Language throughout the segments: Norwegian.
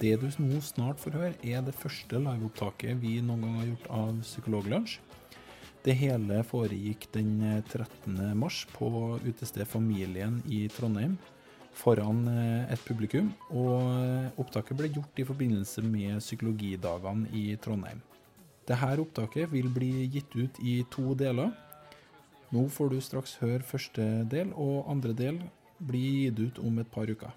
Det du nå snart får høre, er det første liveopptaket vi noen gang har gjort av Psykologlunsj. Det hele foregikk den 13. mars på utested Familien i Trondheim foran eh, et publikum, og eh, opptaket ble gjort i forbindelse med psykologidagene i Trondheim. Dette opptaket vil bli gitt ut i to deler. Nå får du straks høre første del, og andre del blir gitt ut om et par uker.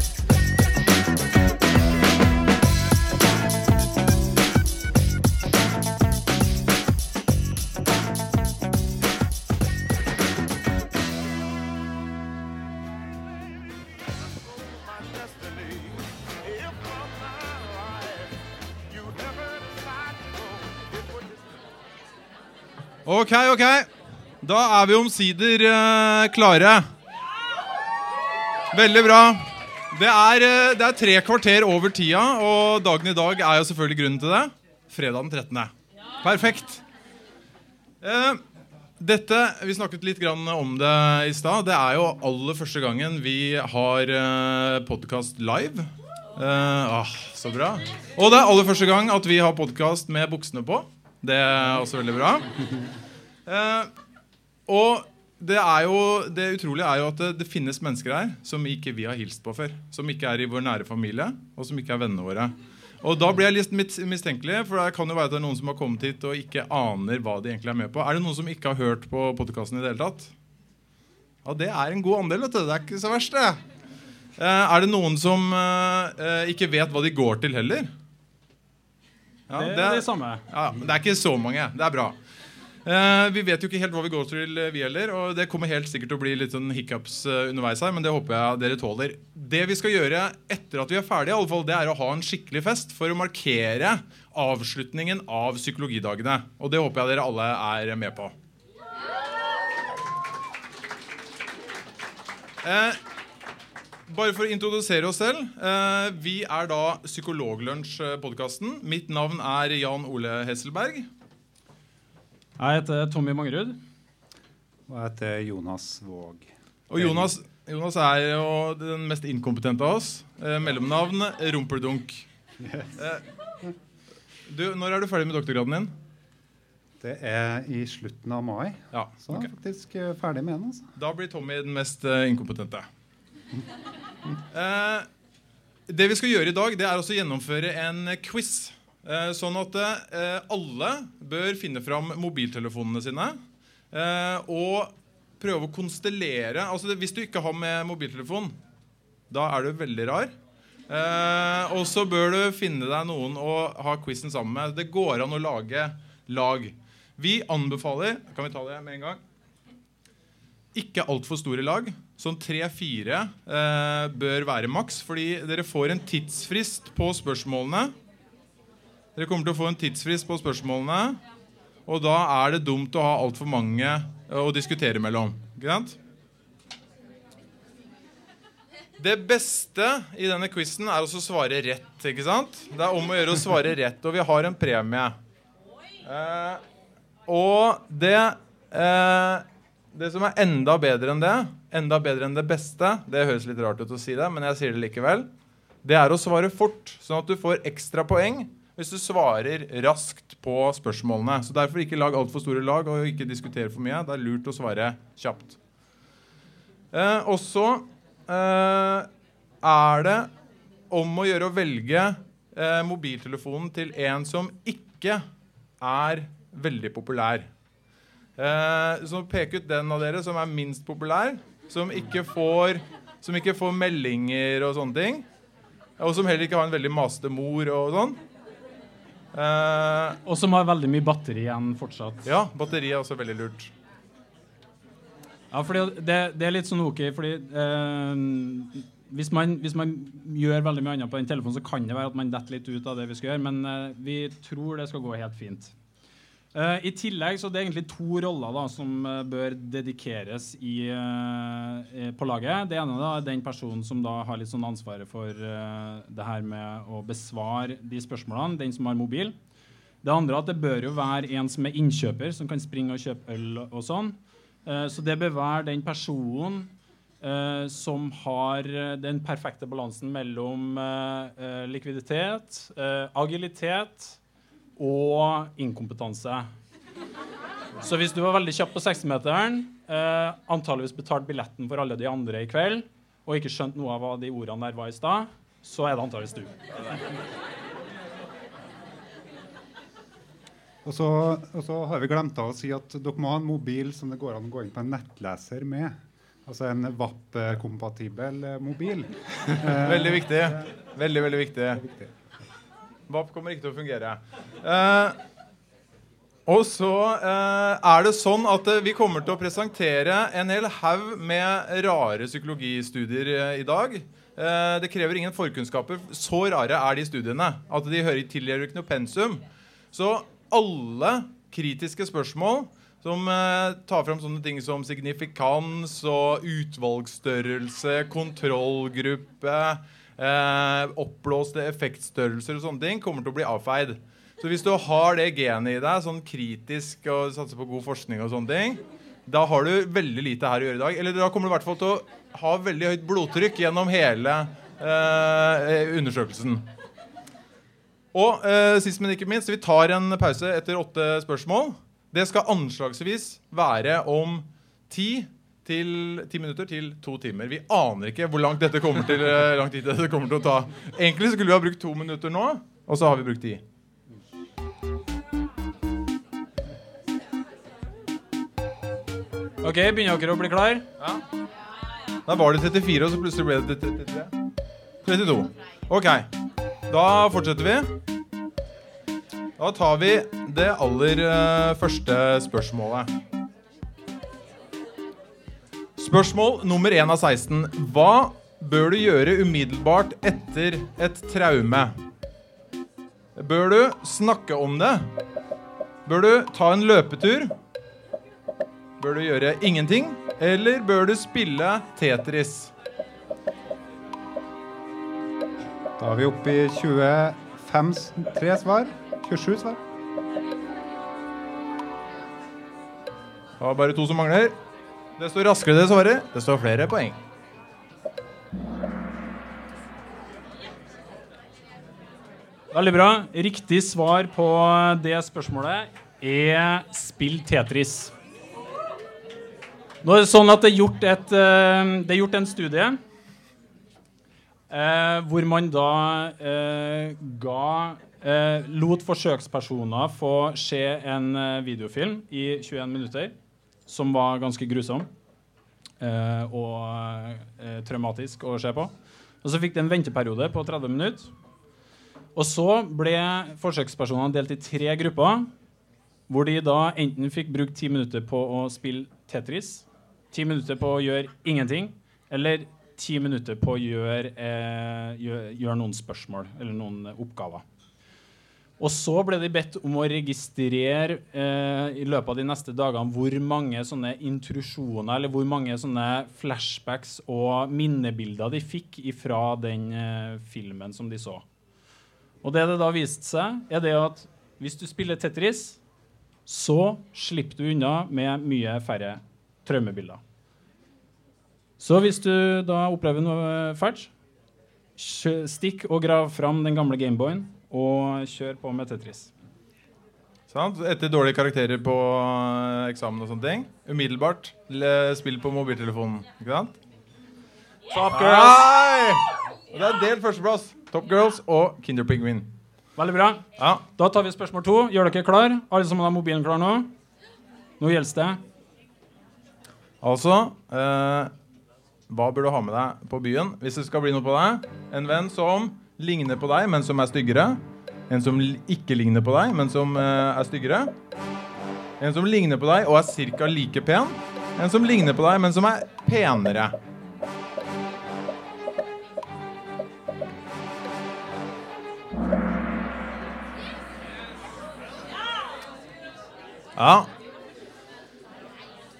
Ok, ok. Da er vi omsider eh, klare. Veldig bra. Det er, eh, det er tre kvarter over tida, og dagen i dag er jo selvfølgelig grunnen til det. Fredag den 13. Perfekt. Eh, dette, Vi snakket litt om det i stad. Det er jo aller første gangen vi har uh, podkast live. Ah, så bra. Og det er aller første gang at vi har podkast med buksene på. Det er også veldig bra. Eh, og det, er jo, det utrolige er jo at det, det, finnes mennesker her som ikke vi har hilst på før. Som ikke er i vår nære familie, og som ikke er vennene våre. Og Da blir jeg litt mistenkelig, for det kan jo være at det er noen som har kommet hit og ikke aner hva de egentlig er med på. Er det noen som ikke har hørt på podkasten i det hele tatt? Ja, det er en god andel. vet. Det er ikke så verst, det. Eh, er det noen som eh, ikke vet hva de går til heller? Ja, det er det samme. Ja, men det er ikke så mange. Det er bra. Uh, vi vet jo ikke helt hva vi går til, vi heller. Og det kommer helt sikkert til å bli litt sånn hiccups uh, underveis her, men det håper jeg dere tåler. Det vi skal gjøre etter at vi er ferdige, i alle fall, det er å ha en skikkelig fest for å markere avslutningen av psykologidagene. Og det håper jeg dere alle er med på. Uh, bare for å introdusere oss selv. vi er da Psykologlunsj-podkasten. Mitt navn er Jan Ole Hesselberg. Jeg heter Tommy Mangerud. Og jeg heter Jonas Våg. Og Jonas, Jonas, er jo den mest inkompetente av oss. Eh, mellomnavn Rumpeldunk. Yes. Eh, du, når er du ferdig med doktorgraden din? Det er i slutten av mai. Ja, så okay. jeg er faktisk eh, ferdig med den. Altså. Da blir Tommy den mest inkompetente. eh, det vi skal gjøre i dag, det er også gjennomføre en quiz. Eh, sånn at eh, alle bør finne fram mobiltelefonene sine eh, og prøve å konstellere altså Hvis du ikke har med mobiltelefon, da er du veldig rar. og så bør du finne deg noen å ha quizen sammen med. Det går an å lage lag. Vi anbefaler Kan vi ta det med en gang? Ikke altfor store lag. Sånn tre-fire eh, bør være maks, fordi dere får en tidsfrist på spørsmålene. Dere kommer til å få en tidsfrist på spørsmålene. Og da er det dumt å ha altfor mange eh, å diskutere mellom. Ikke sant? Det beste i denne quizen er å svare rett. ikke sant? Det er om å gjøre å svare rett, og vi har en premie. Eh, og det eh, Det som er enda bedre enn det, enda bedre enn det beste Det høres litt rart ut å si det, men jeg sier det likevel. Det er å svare fort, sånn at du får ekstra poeng hvis du svarer raskt på spørsmålene. Så Derfor ikke lag altfor store lag og ikke diskutere for mye. Det er lurt å svare kjapt. Eh, også eh, er det om å gjøre å velge eh, mobiltelefonen til en som ikke er veldig populær. Eh, så pek ut den av dere som er minst populær, som ikke får, som ikke får meldinger og sånne ting. Og som heller ikke har en veldig masete mor og sånn. Eh, og som har veldig mye batteri igjen fortsatt. Ja, batteri er også veldig lurt. Ja, fordi det, det er litt sånn OK, fordi eh, hvis, man, hvis, man, gjør veldig mye annet på den telefonen, så kan det være at man detter litt ut av det vi skal gjøre, men eh, vi tror det skal gå helt fint. Eh, I tillegg så det er egentlig to roller da, som uh, bør dedikeres i, eh, på laget. Det ene da, er den personen som da har litt sånn ansvaret for det her med å besvare de spørsmålene, den som har mobil. Det andre at det bør jo være en som er innkjøper, som kan springe og kjøpe øl og sånn. Så det bør være den personen som har den perfekte balansen mellom likviditet, agilitet og inkompetanse. Så hvis du var veldig kjapp på 60-meteren, eh, antageligvis betalt billetten for alle de andre i kveld, og ikke skjønt noe av hva de ordene der var i stad, så er det antageligvis du. Og så, og så har vi glemt av å si at dere må ha en mobil som det går an å gå inn på en nettleser med. Altså en VAP-kompatibel mobil. Veldig viktig. Veldig, veldig viktig. Veldig Viktig. VAP kommer ikke til å fungere. Eh, og så eh, er det sånn at eh, vi kommer til å presentere en hel haug med rare psykologistudier eh, i dag. Eh, det krever ingen forkunnskaper. Så rare er de studiene at de hører tilgjør ikke noe pensum. Så alle kritiske spørsmål som eh, tar fram sånne ting som signifikans og utvalgsstørrelse, kontrollgruppe, eh, oppblåste effektstørrelser og sånne ting, kommer til å bli avfeid. Så hvis du har det genet i deg, sånn kritisk og satser på god forskning og sånne ting, da har du veldig lite her å gjøre i dag. Eller da kommer du i hvert fall til å ha veldig høyt blodtrykk gjennom hele eh, undersøkelsen. Og eh, sist, men ikke minst, vi tar en pause etter åtte spørsmål. Det skal anslagsvis være om ti, til, ti minutter til to timer. Vi aner ikke hvor langt dette kommer til, eh, lang tid dette kommer til å ta. Egentlig skulle vi ha brukt to minutter nå, og så har vi brukt ti. OK, begynner dere å bli klar? Da var det 34, og så plutselig ble det 33. 32. Ok, da fortsetter vi. Da tar vi det aller eh, første spørsmålet. Spørsmål nummer 1 av 16. Hva bør du gjøre umiddelbart etter et traume? Bør du snakke om det? Bør du ta en løpetur? Bør du gjøre ingenting? Eller bør du spille Tetris? Da er vi oppe i 25 s- tre svar. 27 svar. Det var bare to som mangler. Desto raskere det svarer, desto flere poeng. Veldig bra. Riktig svar på det spørsmålet er spill Tetris. Nå er det sånn at det er gjort, et, eh, det er gjort en studie eh, hvor man da eh, ga eh, lot forsøkspersoner få se en eh, videofilm i 21 minutter som var ganske grusom eh, og eh, traumatisk å se på. Og så fikk de en venteperiode på 30 minutter. Og så ble forsøkspersonene delt i tre grupper, hvor de da enten fikk brukt ti minutter på å spille Tetris, ti minutter på å gjøre ingenting, eller ti minutter på å gjøre, eh, gjøre, gjøre noen spørsmål eller noen oppgaver. Og så ble de bedt om å registrere eh, i løpet av de neste dagene hvor mange sånne intrusjoner eller hvor mange sånne flashbacks og minnebilder de fikk fra den eh, filmen som de så. Og det det da viste seg, er det at hvis du spiller Tetris, så slipper du unna med mye færre traumebilder. Så hvis du da opplever noe fælt, stikk og grav fram den gamle Gameboyen og kjør på med Tetris. Sant? Etter dårlige karakterer på eh, eksamen og sånne ting. Umiddelbart le- spill på mobiltelefonen. Ikke sant? Top girls. Og det er delt førsteplass. Top Girls og Kinder Pingvin. Veldig bra. Ja. Da tar vi spørsmål to. Gjør dere klar? Alle som har mobilen klar nå? Nå gjelder det. Altså eh, Hva bør du ha med deg på byen hvis det skal bli noe på deg? En venn som ligner på deg, men som er styggere. En som ikke ligner på deg, men som eh, er styggere. En som ligner på deg og er ca. like pen. En som ligner på deg, men som er penere. Ja.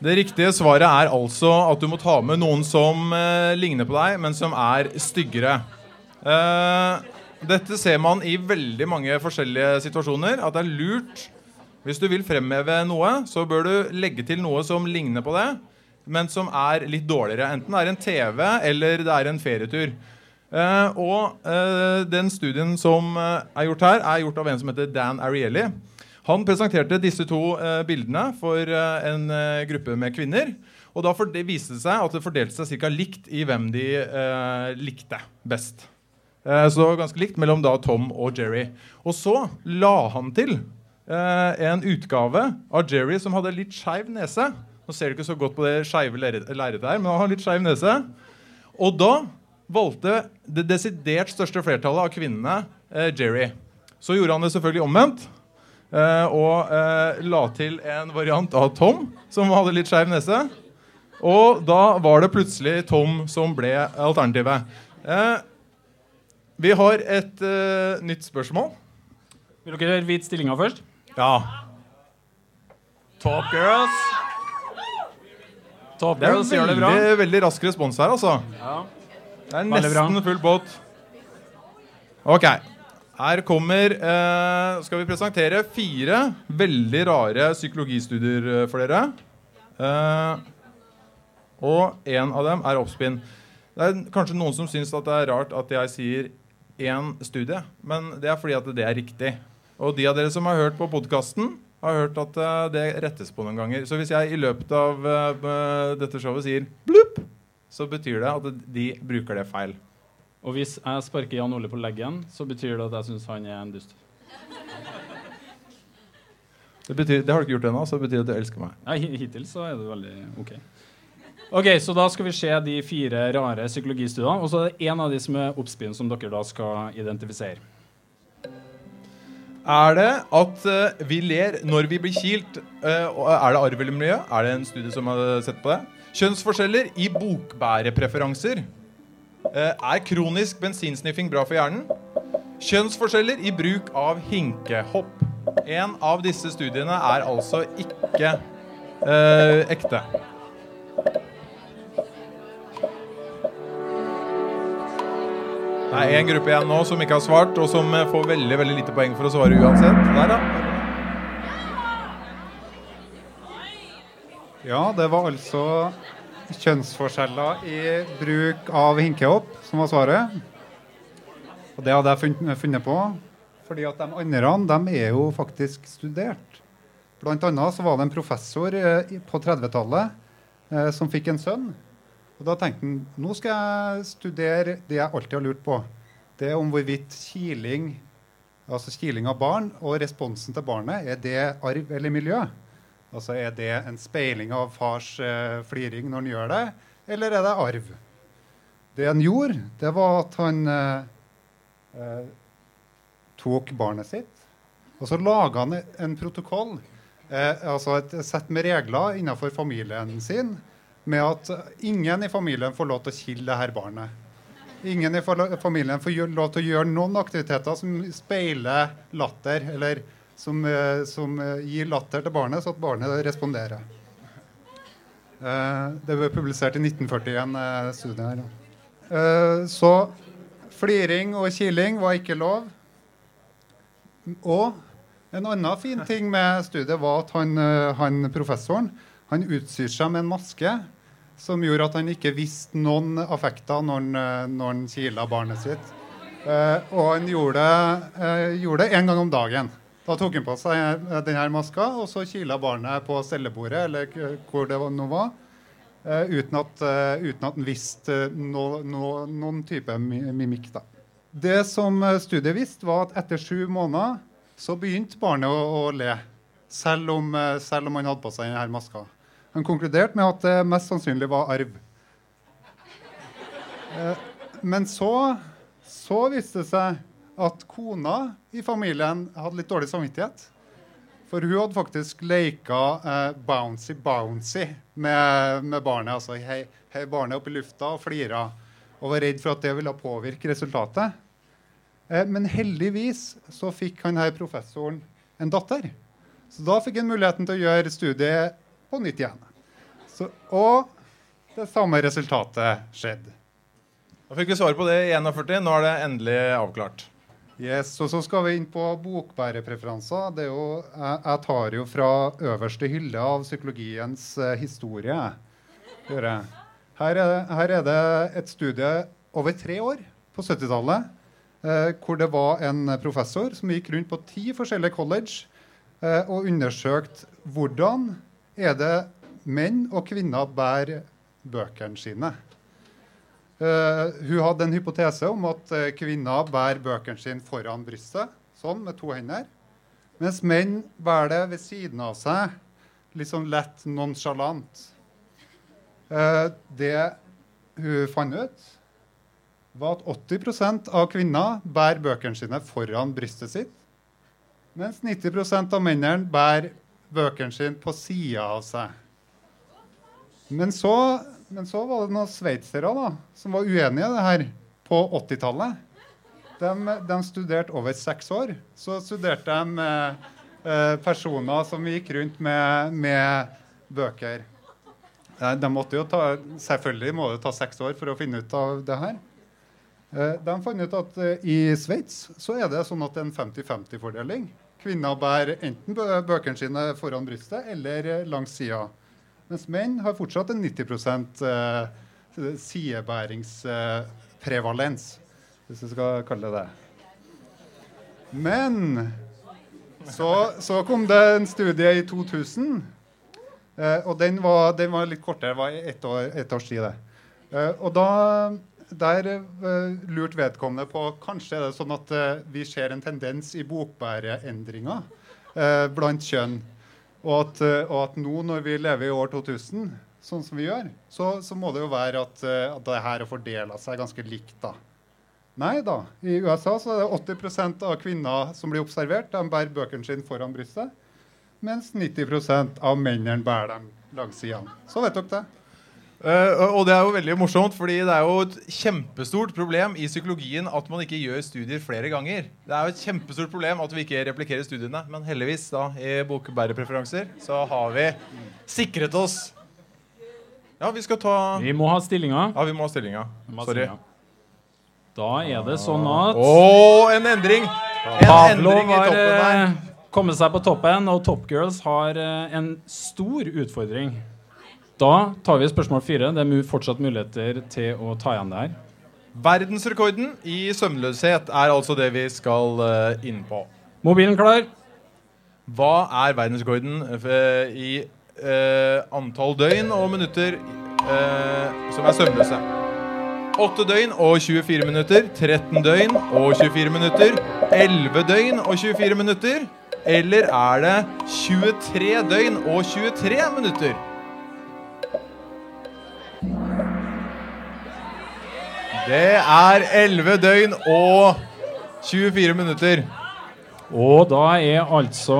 Det riktige svaret er altså at du må ta med noen som eh, ligner på deg, men som er styggere. Eh, dette ser man i veldig mange forskjellige situasjoner. At det er lurt Hvis du vil fremheve noe, så bør du legge til noe som ligner på det, men som er litt dårligere. Enten det er en TV eller det er en ferietur. Eh, og eh, den studien som er gjort her, er gjort av en som heter Dan Ariely. Han presenterte disse to bildene for en gruppe med kvinner. Og da viste det seg at det fordelte seg ca. likt i hvem de likte best. Eh, så det var ganske likt mellom da Tom og Jerry. Og så la han til eh, en utgave av Jerry som hadde litt skeiv nese. Nå ser du ikke så godt på det skeive lerret- lerretet her, men han har litt skeiv nese. Og da valgte det desidert største flertallet av kvinnene eh, Jerry. Så gjorde han det selvfølgelig omvendt. eh, og eh, la til en variant av Tom, som hadde litt skeiv nese. Og da var det plutselig Tom som ble alternativet. Eh, vi har et uh, nytt spørsmål. Vil dere vite stillinga først? Ja. Top Girls. Top Det er Girls gjør det bra. veldig, veldig rask respons her, altså. Ja. Det er nesten full båt. Ok. Her kommer uh, Skal vi presentere fire veldig rare psykologistudier eh, for dere. Uh, og en av dem er oppspinn. Det er kanskje noen som syns at det er rart at jeg sier én studie, men det er fordi at det er riktig. Og de av dere som har hørt på podkasten, har hørt at eh, det rettes på noen ganger. Så hvis jeg i løpet av eh, dette showet sier blupp, så betyr det at de bruker det feil. Og hvis jeg sparker Jan Ole på leggen, så betyr det at jeg syns han er en dust. Det, betyr, det har du ikke gjort ennå, så det betyr at du elsker meg. Ja, hi- hittil så er det veldig OK. Ok, Så da skal vi se de fire rare psykologistudiene. Og så er det én av de som er oppspinn, som dere da skal identifisere. Er det at uh, vi ler når vi blir kilt? Uh, er det arv eller miljø? Er det en studie som har sett på det? Kjønnsforskjeller i bokbærepreferanser. Uh, er kronisk bensinsniffing bra for hjernen? Kjønnsforskjeller i bruk av hinkehopp. En av disse studiene er altså ikke ekte. Det er én gruppe igjen nå som ikke har svart, og som eh, får veldig veldig lite poeng for å svare uansett. Der, da. Ja, det var altså kjønnsforskjeller i bruk av hinkehopp som var svaret. Og det hadde jeg funnet, funnet på, fordi at de andre de er jo faktisk studert. Blant annet så var det en professor eh, på 30-tallet eh, som fikk en sønn. Og da tenkte han nå skal jeg studere det jeg alltid har lurt på. Det er om hvorvidt kiling, altså kiling av barn og responsen til barnet, er det arv eller miljø? Altså Er det en speiling av fars eh, fliring når han gjør det, eller er det arv? Det han gjorde, det var at han eh, eh, tok barnet sitt, og så laga han en protokoll, eh, altså et sett med regler innenfor familien sin, med at ingen i familien får lov til å kille det her barnet. Ingen i familien får lov til å gjøre noen aktiviteter som speiler latter, eller som, eh, som eh, gir latter til barnet, så at barnet responderer. Eh, det ble publisert i 1941, eh, studiet her. Så fliring og kiling var ikke lov. Og en annen fin ting med studiet var at han, han professoren han utstyrte seg med en maske som gjorde at han ikke visste noen affekter når han, eh, når kila barnet sitt. Eh, og han gjorde eh, gjorde det en gang om dagen. Da tok han på seg eh, denne maska, og så kila barnet på stellebordet, eller hvor det nå var, eh, uten, at, eh, uten at han visste no, no, noen type mimikk. da. Det som studiet visste, var at etter sju måneder så begynte barnet å, å le, selv om, selv om han hadde på seg denne maska. Han konkluderte med at det mest sannsynlig var arv. Eh, Men så, så viste det seg at kona i familien hadde litt dårlig samvittighet. For hun hadde faktisk leka eh, bouncy bouncy med, med barnet. Altså hei, hei barnet opp i lufta og flira. Og var redd for at det ville påvirke resultatet. Eh, men heldigvis så fikk han her professoren en datter Så da fikk han muligheten til å gjøre studiet på nytt igjen. Så, og det samme resultatet skjedde. Da fikk vi svar på det i 41. Nå er det endelig avklart. Yes, og Så skal vi inn på bokbærepreferanser. Det er jo, jeg, jeg tar jo fra øverste hylle av psykologiens eh, historie. Her, er, her er det et studie over tre år på 70-tallet. Eh, hvor det var en professor som gikk rundt på ti forskjellige college eh, og undersøkte hvordan er det menn og kvinner bærer bøkene sine. Uh, hun hadde en hypotese om at eh, kvinner bærer bøkene sine foran brystet, sånn med to hender. Mens menn bærer det ved siden av seg, litt sånn lett nonsjalant. Uh, det hun fant ut, var at 80% av kvinner bærer bøkene sine foran brystet sitt, mens 90% av mennene bærer bøkene sine på sida av seg. Men så men så var det noen sveitsere som var uenige i det her på 80-tallet. De, de, studerte over seks år. Så studerte de eh, eh, personer som gikk rundt med, med bøker. Eh, de måtte jo ta, selvfølgelig må det ta seks år for å finne ut av det her. Eh, de fant ut at i Sveits så er det sånn at det er en 50-50-fordeling. Kvinner bærer enten bøkene sine foran brystet eller eh, langs sida. Mens menn har fortsatt en 90 eh, sidebæringsprevalens, hvis vi skal kalle det det. Men så, så, kom det en studie i 2000, eh, og den var, den var, litt kortere. Det var ett år, et års tid. Eh, og da der uh, lurte vedkommende på kanskje er det sånn at uh, vi ser en tendens i bokbæreendringer uh, blant kjønn. Og at, eh, og at, nå når vi lever i år 2000, sånn som vi gjør, så, så må det jo være at, eh, at det her har fordela seg ganske likt. da. Nei da. I USA så er det 80% av kvinner som blir observert, de bærer bøkene sine foran brystet. Mens 90% av mennene bærer dem langs sidene. Så vet dere det. Uh, og det er jo veldig morsomt, fordi det er jo et kjempestort problem i psykologien at man ikke gjør studier flere ganger. Det er jo et kjempestort problem at vi ikke replikerer studiene. Men heldigvis, da, i bokbærepreferanser, så har vi sikret oss Ja, vi skal ta Vi må ha stillinga. Ja, vi må ha stillinga. Sorry. Da er det sånn at Å, oh, en endring! En Pavlov har eh, kommet seg på toppen, og Top Girls har eh, en stor utfordring. Da tar vi spørsmål fire. Det er fortsatt muligheter til å ta igjen det her. Verdensrekorden i søvnløshet er altså det vi skal uh, inn på. Mobilen klar. Hva er verdensrekorden uh, i uh, antall døgn og minutter som er søvnløse? 8 døgn og 24 minutter, 13 døgn og 24 minutter, 11 døgn og 24 minutter? Eller er det 23 døgn og 23 minutter? Det er 11 døgn og 24 minutter. Og da er altså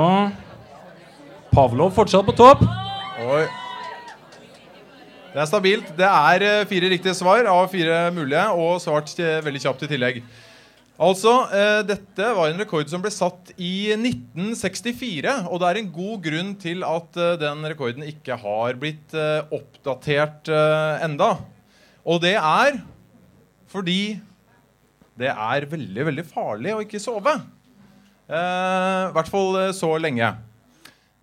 Pavlov fortsatt på topp. Oi. Det er stabilt. Det er eh, fire riktige svar av fire mulige, og svart veldig kjapt i tillegg. Altså, eh, Dette var en rekord som ble satt i 1964. Og det er en god grunn til at eh, den rekorden ikke har blitt oppdatert enda. Og det er fordi det er veldig, veldig farlig å ikke sove. Eh, I hvert fall eh, så lenge.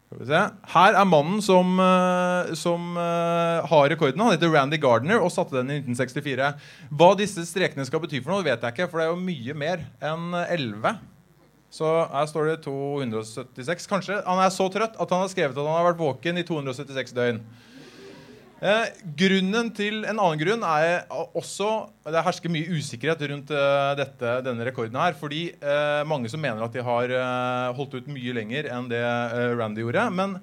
Her er mannen som, eh, som uh, har rekorden. Han heter Randy Gardner og satte den i 1964. Hva disse strekene skal bety for noe, vet jeg ikke, for det er jo mye mer enn 11. Så her står det 276. Kanskje han er så trøtt at han har skrevet at han har vært våken i 276 døgn. Eh, grunnen til, En annen grunn er også Det hersker mye usikkerhet rundt uh, dette, denne rekorden. her, Fordi uh, mange som mener at de har uh, holdt ut mye lenger enn det Randy gjorde. Men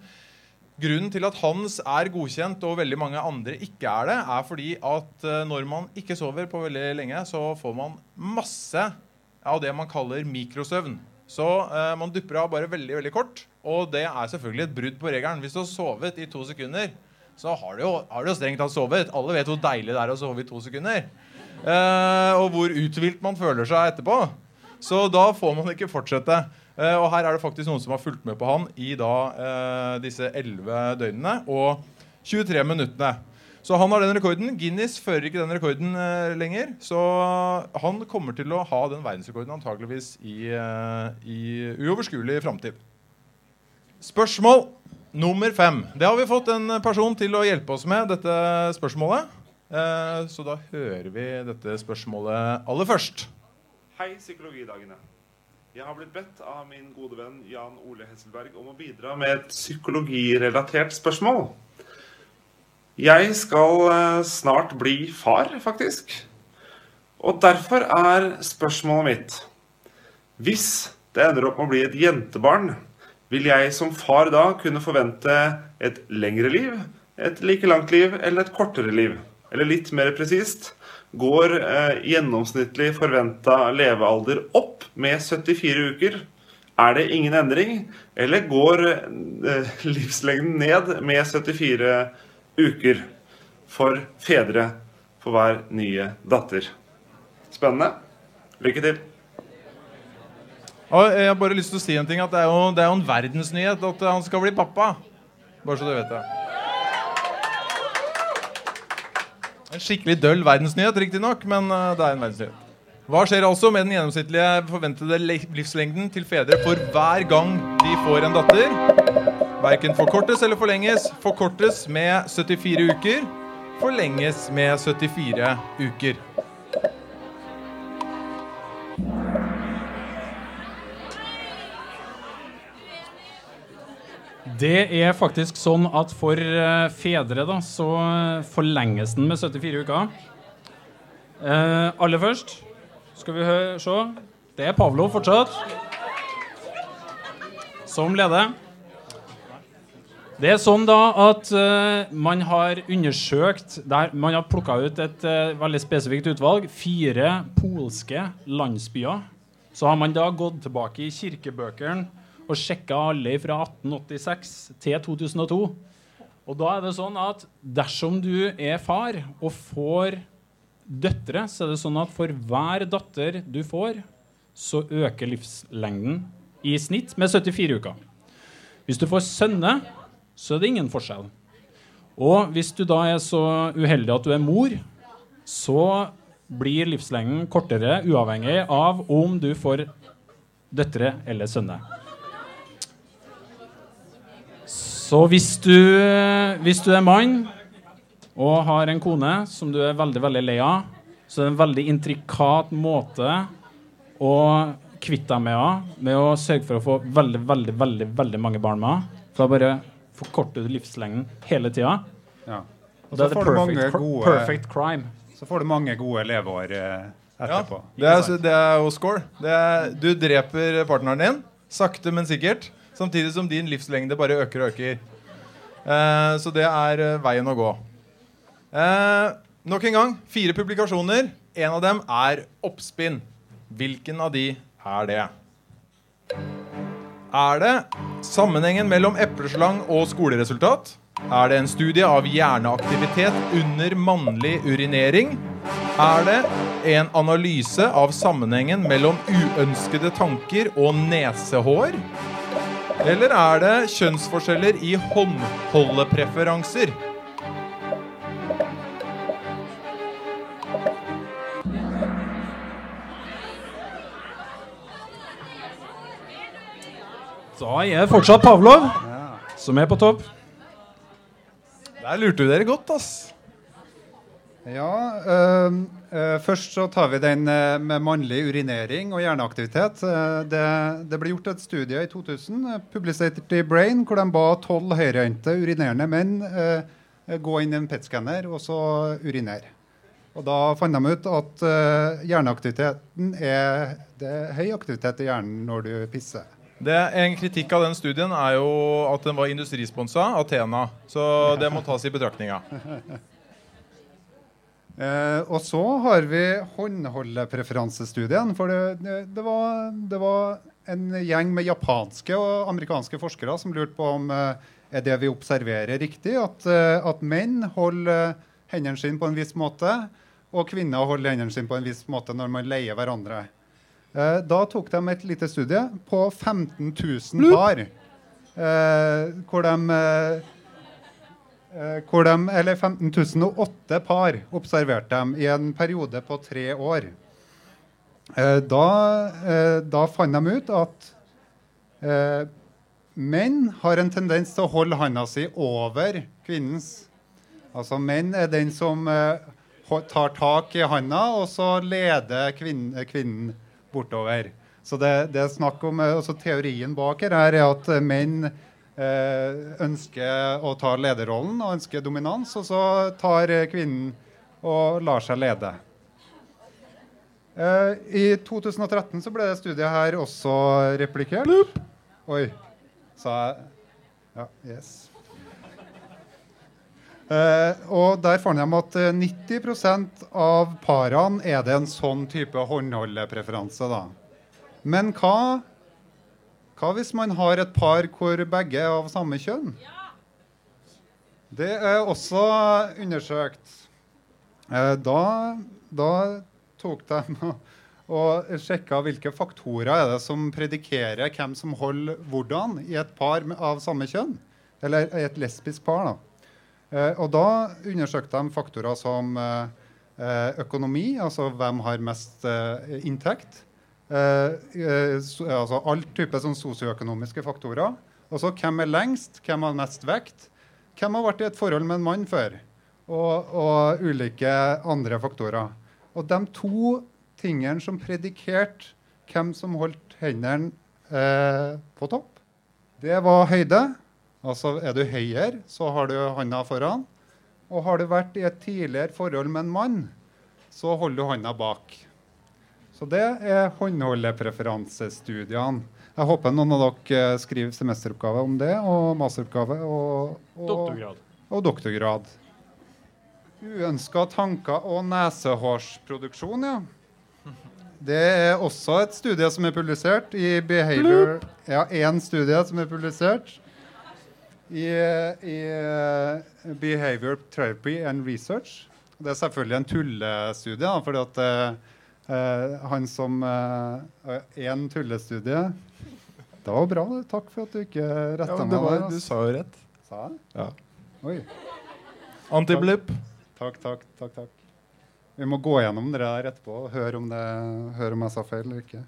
grunnen til at hans er godkjent og veldig mange andre ikke er det, er fordi at når man ikke sover på veldig lenge, så får man masse av det man kaller mikrosøvn. Så man dupper av bare veldig veldig kort. Og det er selvfølgelig et brudd på regelen. Hvis du har sovet i to sekunder så har du jo, har du jo strengt tatt sovet. Alle vet hvor deilig det er å sove i to sekunder. Eh, og hvor uthvilt man føler seg etterpå. Så da får man ikke fortsette. Eh, og her er det faktisk noen som har fulgt med på han i da eh, disse 11 døgnene og 23 minuttene. Så han har den rekorden. Guinness fører ikke den rekorden lenger. Så han kommer til å ha den verdensrekorden antakeligvis i, i uoverskuelig framtid. Spørsmål nummer fem. Det har vi fått en person til å hjelpe oss med, dette spørsmålet. Eh, så da hører vi dette spørsmålet aller først. Hei, Psykologidagene. Jeg har blitt bedt av min gode venn Jan Ole Hesselberg om å bidra med et psykologirelatert spørsmål. Jeg skal eh, snart bli far, faktisk. Og derfor er spørsmålet mitt Hvis det ender opp med å bli et jentebarn, vil jeg som far da kunne forvente et lengre liv, et like langt liv eller et kortere liv? Eller litt mer presist går eh, gjennomsnittlig forventa levealder opp med 74 uker? Er det ingen endring, eller går eh, livslengden ned med 74 uker for fedre for hver nye datter? Spennende. Lykke til. Og jeg har bare lyst til å si en ting, at det er jo, det er jo en verdensnyhet at han skal bli pappa. Bare så du vet det. En skikkelig døll verdensnyhet, riktignok, men eh, det er en verdensnyhet. Hva skjer altså med den gjennomsnittlige forventede livslengden til fedre for hver gang de får en datter? Verken forkortes eller forlenges. Forkortes med 74 uker. Forlenges med 74 uker. Det er faktisk sånn at for eh, fedre da, så eh, forlenges den med 74 uker. Eh, aller først skal vi se. Det er Pavlo fortsatt. Som leder. Det er sånn da at uh, man har undersøkt der, Man har plukka ut et uh, veldig spesifikt utvalg. Fire polske landsbyer. Så har man da gått tilbake i kirkebøkene og sjekka alle fra 1886 til 2002. Og da er det sånn at dersom du er far og får døtre, så er det sånn at for hver datter du får, så øker livslengden i snitt med 74 uker. Hvis du får sønner, så er det ingen forskjell. Og hvis du da er så uheldig at du er mor, så blir livslengden kortere uavhengig av om du får døtre eller sønner. Så hvis du, hvis du er mann og har en kone som du er veldig veldig lei av, så er det en veldig intrikat måte å kvitte deg med henne med å sørge for å få veldig veldig, veldig, veldig mange barn med henne. For da bare forkorter du livslengden hele tida. Ja. Og det Så er the får perfect, mange gode- perfect crime. Så får du mange gode leveår eh, Ja, etterpå. det er, det er jo score. Det er, du dreper partneren din, sakte, men sikkert. Samtidig som din livslengde bare øker og øker. Eh, så det er eh, veien å gå. Eh, nok en gang, fire publikasjoner. En av dem er oppspinn. Hvilken av de er det? Er det sammenhengen mellom epleslang og skoleresultat? Er det en studie av hjerneaktivitet under mannlig urinering? Er det en analyse av sammenhengen mellom uønskede tanker og nesehår? Eller er det kjønnsforskjeller i håndholdepreferanser? Da er det fortsatt Pavlov som er på topp. Der lurte du dere godt, ass. Ja, øh, Først så tar vi den øh, med mannlig urinering og hjerneaktivitet. Eh, det, det ble gjort et studie i 2000, eh, publisert i Brain, hvor de ba tolv høyrehendte urinerende menn øh, gå inn i en PET-skanner og så urinere. Og Da fant de ut at eh, hjerneaktiviteten er, det er høy aktivitet i hjernen når du pisser. Det, en kritikk av den studien er jo at den var industrisponsa Athena. Så det må tas i betraktninga. Eh, og så har vi håndholdepreferansestudien. For det, det, det, var, det var en gjeng med japanske og amerikanske forskere som lurte på om eh, er det vi observerer riktig, at, eh, at menn holder hendene sine på en viss måte, og kvinner holder hendene sine på en viss måte når man leier hverandre. Eh, da tok de et lite studie på 15 000 par. Eh, hvor de eh, hvor de, eller 15 008 par observerte dem i en periode på tre år. Eh, da, eh, da fant de ut at eh, menn har en tendens til å holde handa si over kvinnens. Altså Menn er den som eh, tar tak i handa, og så leder kvinnen, kvinnen bortover. Så det, det er snakk om, eh, altså Teorien bak her er at eh, menn eh, ønsker å ta lederrollen og ønsker dominans, og så tar eh, kvinnen og lar seg lede. Eh, I 2013 så ble det studiet her også replikert. Oi, sa jeg Ja, yes. Eh, og der fant de at eh, 90% av parene er det en sånn type håndholdepreferanse. Men hva, hva hvis man har et par hvor begge er av samme kjønn? Det er også undersøkt. Eh, da, da tok de og sjekka hvilke faktorer er det som predikerer hvem som holder hvordan i et par av samme kjønn. Eller i et lesbisk par. da. Eh, og da undersøkte de faktorer som eh, økonomi, altså hvem har mest inntekt. Eh, eh, so, altså all type sånn sosioøkonomiske faktorer. Så hvem er lengst, hvem har mest vekt, hvem har vært i et forhold med en mann før, og, og ulike andre faktorer. Og de to tingene som predikerte hvem som holdt hendene eh, på topp, det var høyde. Altså er du høyere, så har du handa foran. Og har du vært i et tidligere forhold med en mann, så holder du handa bak. Så det er håndholdepreferansestudiene. Jeg håper noen av dere eh, skriver semesteroppgave om det, og masteroppgave og, og, Doktorgrad. og doktorgrad. Uønska tanker og nesehårsproduksjon, ja. Det er også et studie som er publisert i Behavior Ja, én studie som er publisert i, i eh, Behavior Therapy and Research. Det er selvfølgelig en tullestudie, da, fordi at eh, han som Én tullestudie Det var bra. Takk for at du ikke retta Ja, meg var, der. du sa jo rett. Sa jeg? Ja. Oi. Antiblip. Takk, takk, takk. takk. Vi må gå gjennom det der etterpå og høre om, det, høre om jeg sa feil eller ikke.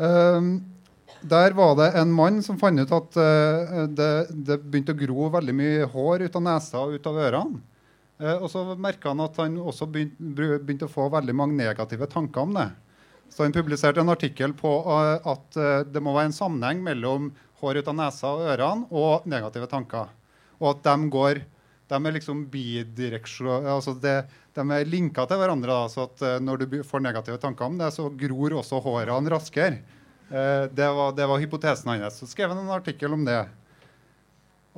Um, der var det en mann som fant ut at uh, det, det begynte å gro veldig mye hår ut av nesa og ut av ørene. Eh, og så merka han at han også begynte, begynte å få veldig mange negative tanker om det. Så han publiserte en artikkel på eh, at eh, det må være en sammenheng mellom hår ut av nesa og ørene og negative tanker. Og at de går de er liksom bidireksjon... Altså det, de er linka til hverandre. Da, så at når du får negative tanker om det, så gror også hårene raskere. Det, var, det var hypotesen hans. Så skrev han en artikkel om det.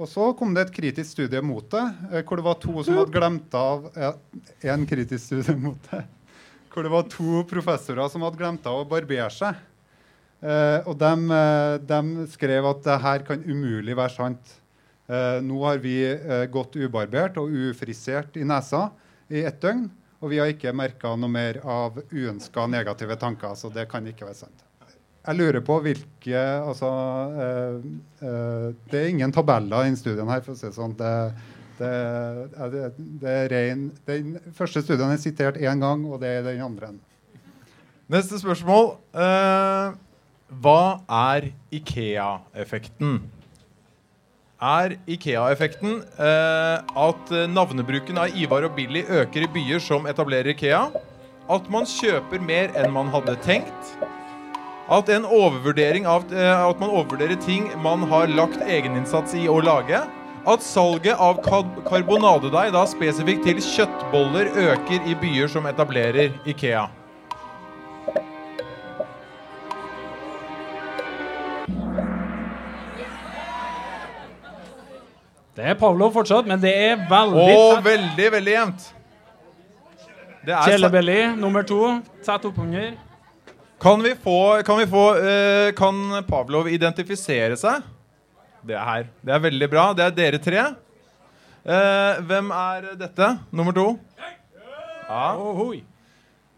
Og så kom det et kritisk studie mot det, eh, hvor det var to som hadde glemt av En kritisk studie mot det. Hvor det var to professorer som hadde glemt av å barbere seg. Eh, og de, de skrev at det her kan umulig være sant. Eh, nå har vi eh, gått ubarbert og ufrisert i nesa i ett døgn, og vi har ikke merka noe mer av uønska negative tanker. Så det kan ikke være sant. Jeg lurer på hvilke altså, eh, eh, Det er ingen tabeller i denne studien her, for å si det sånn. Det, det, det, det er ren, Den første studien er sitert én gang, og det er den andre. Neste spørsmål. Eh, hva er Ikea-effekten? Er Ikea-effekten eh, at navnebruken av Ivar og Billy øker i byer som etablerer Ikea? At man kjøper mer enn man hadde tenkt? At, en av, eh, at man overvurderer ting man har lagt egeninnsats i å lage? At salget av kar- karbonadedeig, da spesifikt til kjøttboller, øker i byer som etablerer Ikea? Det er Pavlov fortsatt, men det er veldig tett. veldig, veldig jevnt. Kjellebelly nummer to. Tett oppunder. Kan vi få, kan, vi få uh, kan Pavlov identifisere seg? Det er her. Det er veldig bra. Det er dere tre. Uh, hvem er dette? Nummer to? Ja.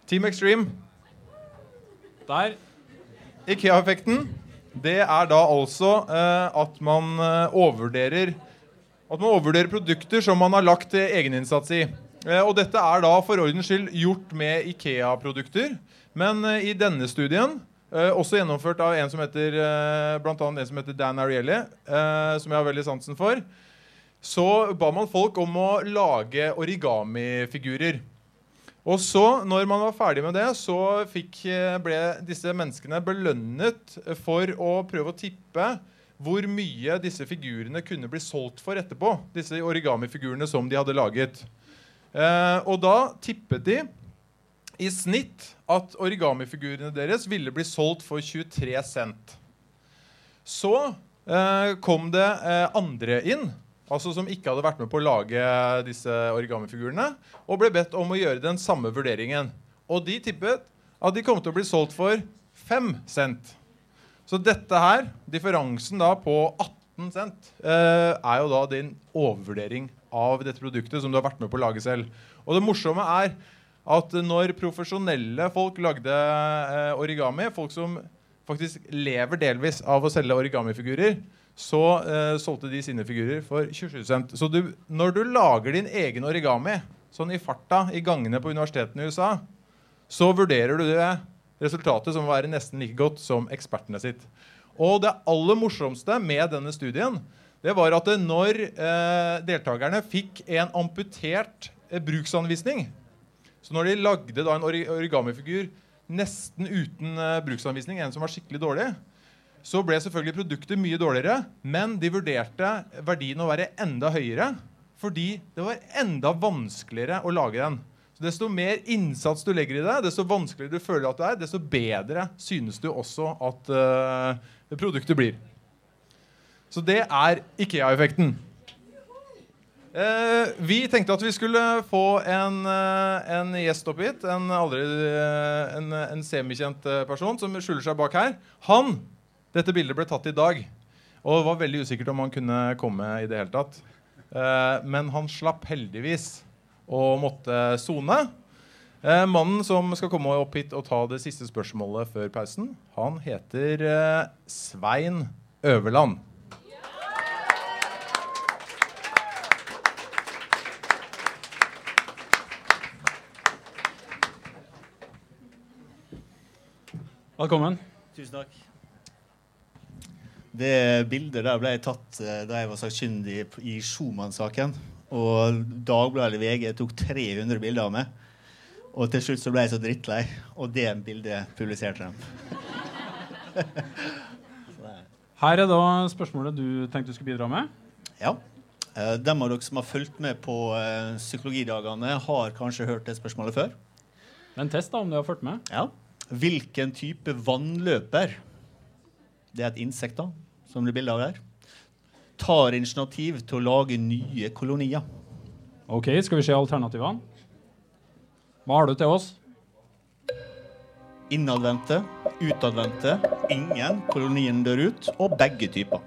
Team Extreme. Der. Ikea-effekten, det er da altså uh, at man overvurderer At man overvurderer produkter som man har lagt egeninnsats i. Og dette er da for ordens skyld gjort med Ikea-produkter. Men eh, i denne studien, eh, også gjennomført av en som heter, eh, blant annet en som heter Dan Ariely, som jeg har veldig sansen for, så ba man folk om å lage origami-figurer. Og så, når man var ferdig med det, så fikk, ble disse menneskene belønnet for å prøve å tippe hvor mye disse figurene kunne bli solgt for etterpå. Disse origami-figurene som de hadde laget. Eh, og da tippet de i snitt at origamifigurene deres ville bli solgt for 23 cent. Så eh, kom det eh, andre inn, altså som ikke hadde vært med på å lage disse origamifigurene, og ble bedt om å gjøre den samme vurderingen. Og de tippet at de kom til å bli solgt for 5 cent. Så dette her, differansen da på 18 cent, eh, er jo da din overvurdering av dette produktet som du har vært med på å lage selv. Og det morsomme er at når profesjonelle folk lagde eh, origami, folk som faktisk lever delvis av å selge origamifigurer, så eh, solgte de sine figurer for 27 cent. Så du, når du lager din egen origami sånn i farta i gangene på universitetene i USA, så vurderer du det resultatet som å være nesten like godt som ekspertene sitt. Og det aller morsomste med denne studien det var at når eh, deltakerne fikk en amputert eh, bruksanvisning Så når de lagde da en origamifigur nesten uten uh, bruksanvisning, en som var skikkelig dårlig, så ble selvfølgelig produktet mye dårligere, men de vurderte verdien å være enda høyere fordi det var enda vanskeligere å lage den. Så Desto mer innsats du legger i det, desto vanskeligere du føler at det er, desto bedre synes du også at uh, produktet blir. Så det er Ikea-effekten. Eh, vi tenkte at vi skulle få en, eh, en gjest opp hit. En, eh, en, en semikjent eh, person som skjuler seg bak her. Han Dette bildet ble tatt i dag. Og det var veldig usikkert om han kunne komme i det hele tatt. Eh, men han slapp heldigvis og måtte sone. Eh, mannen som skal komme opp hit og ta det siste spørsmålet før pausen, han heter eh, Svein Øverland. Velkommen. Tusen takk. Det bildet der ble tatt eh, da jeg var sakkyndig i Schumann-saken. Og Dagbladet eller VG tok 300 bilder av meg. Og til slutt så ble jeg så drittlei, og det bildet publiserte de. Her er da spørsmålet du tenkte du skulle bidra med. Ja. Eh, Dem av dere som har fulgt med på eh, psykologidagene, har kanskje hørt det spørsmålet før. Men test da, om du har fulgt med. Ja. Hvilken type vannløper Det er et insekt da, som blir bilde av her. Tar initiativ til å lage nye kolonier. Ok, Skal vi se alternativene? Hva har du til oss? Innadvendte, utadvendte, ingen, kolonien dør ut, og begge typer.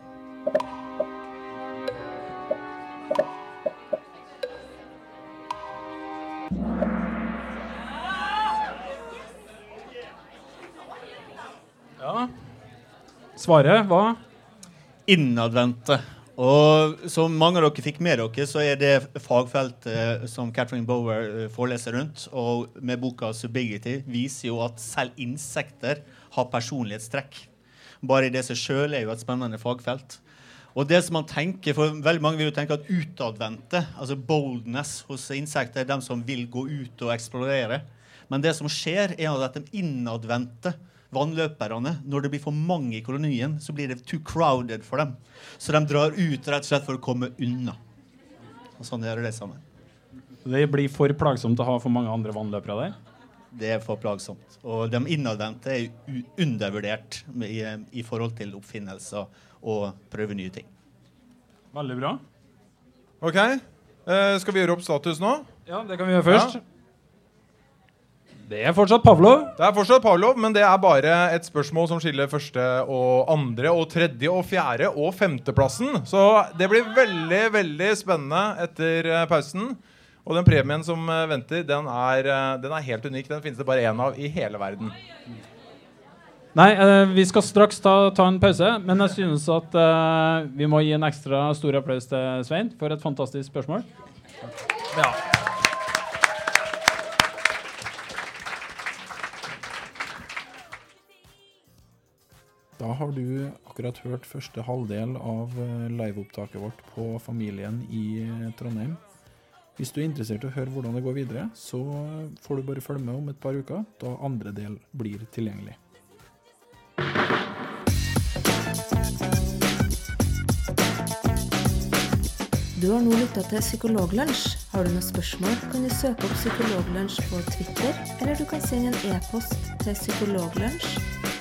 Svaret var Innadvendte. Og som mange av dere fikk med dere, så er det fagfeltet som Catherine Bower eh, foreleser rundt. Og med boka 'Subigity' viser jo at selv insekter har personlighetstrekk. Bare i det seg sjøl er jo et spennende fagfelt. Og det som man tenker, for veldig mange vil jo tenke at utadvendte, altså boldness hos insekter, er de som vil gå ut og eksplorere. Men det som skjer, er at de innadvendte vannløperne, når det blir for mange i kolonien, så blir det too crowded for dem. Så de drar ut rett og slett for å komme unna. Og sånn gjør det sammen. Det blir for plagsomt å ha for mange andre vannløpere der. Det er for plagsomt. Og de innadvendte er undervurdert i, i forhold til oppfinnelser og prøve nye ting. Veldig bra. Ok, eh, Skal vi gjøre opp status nå? Ja, det kan vi gjøre først. Det er fortsatt Pavlov. Det er fortsatt Pavlov, men det er bare et spørsmål som skiller første og andre og tredje og fjerde og femteplassen. Så det blir veldig, veldig spennende etter eh, pausen. Og den premien som eh, venter, den er, eh, den er helt unik. Den finnes det bare én av i hele verden. Nei, vi skal straks ta, ta en pause, men jeg synes at uh, vi må gi en ekstra stor applaus til Svein for et fantastisk spørsmål. Ja. Da har du akkurat hørt første halvdel av eh, liveopptaket vårt på Familien i eh, Trondheim. Hvis du er interessert i å høre hvordan det går videre, så får du bare følge med om et par uker, da andre del blir tilgjengelig. Du har nå lytta til Psykologlunsj. Har du noen spørsmål, kan du søke opp Psykologlunsj på Twitter, eller du kan sende en e-post til psykologlunsj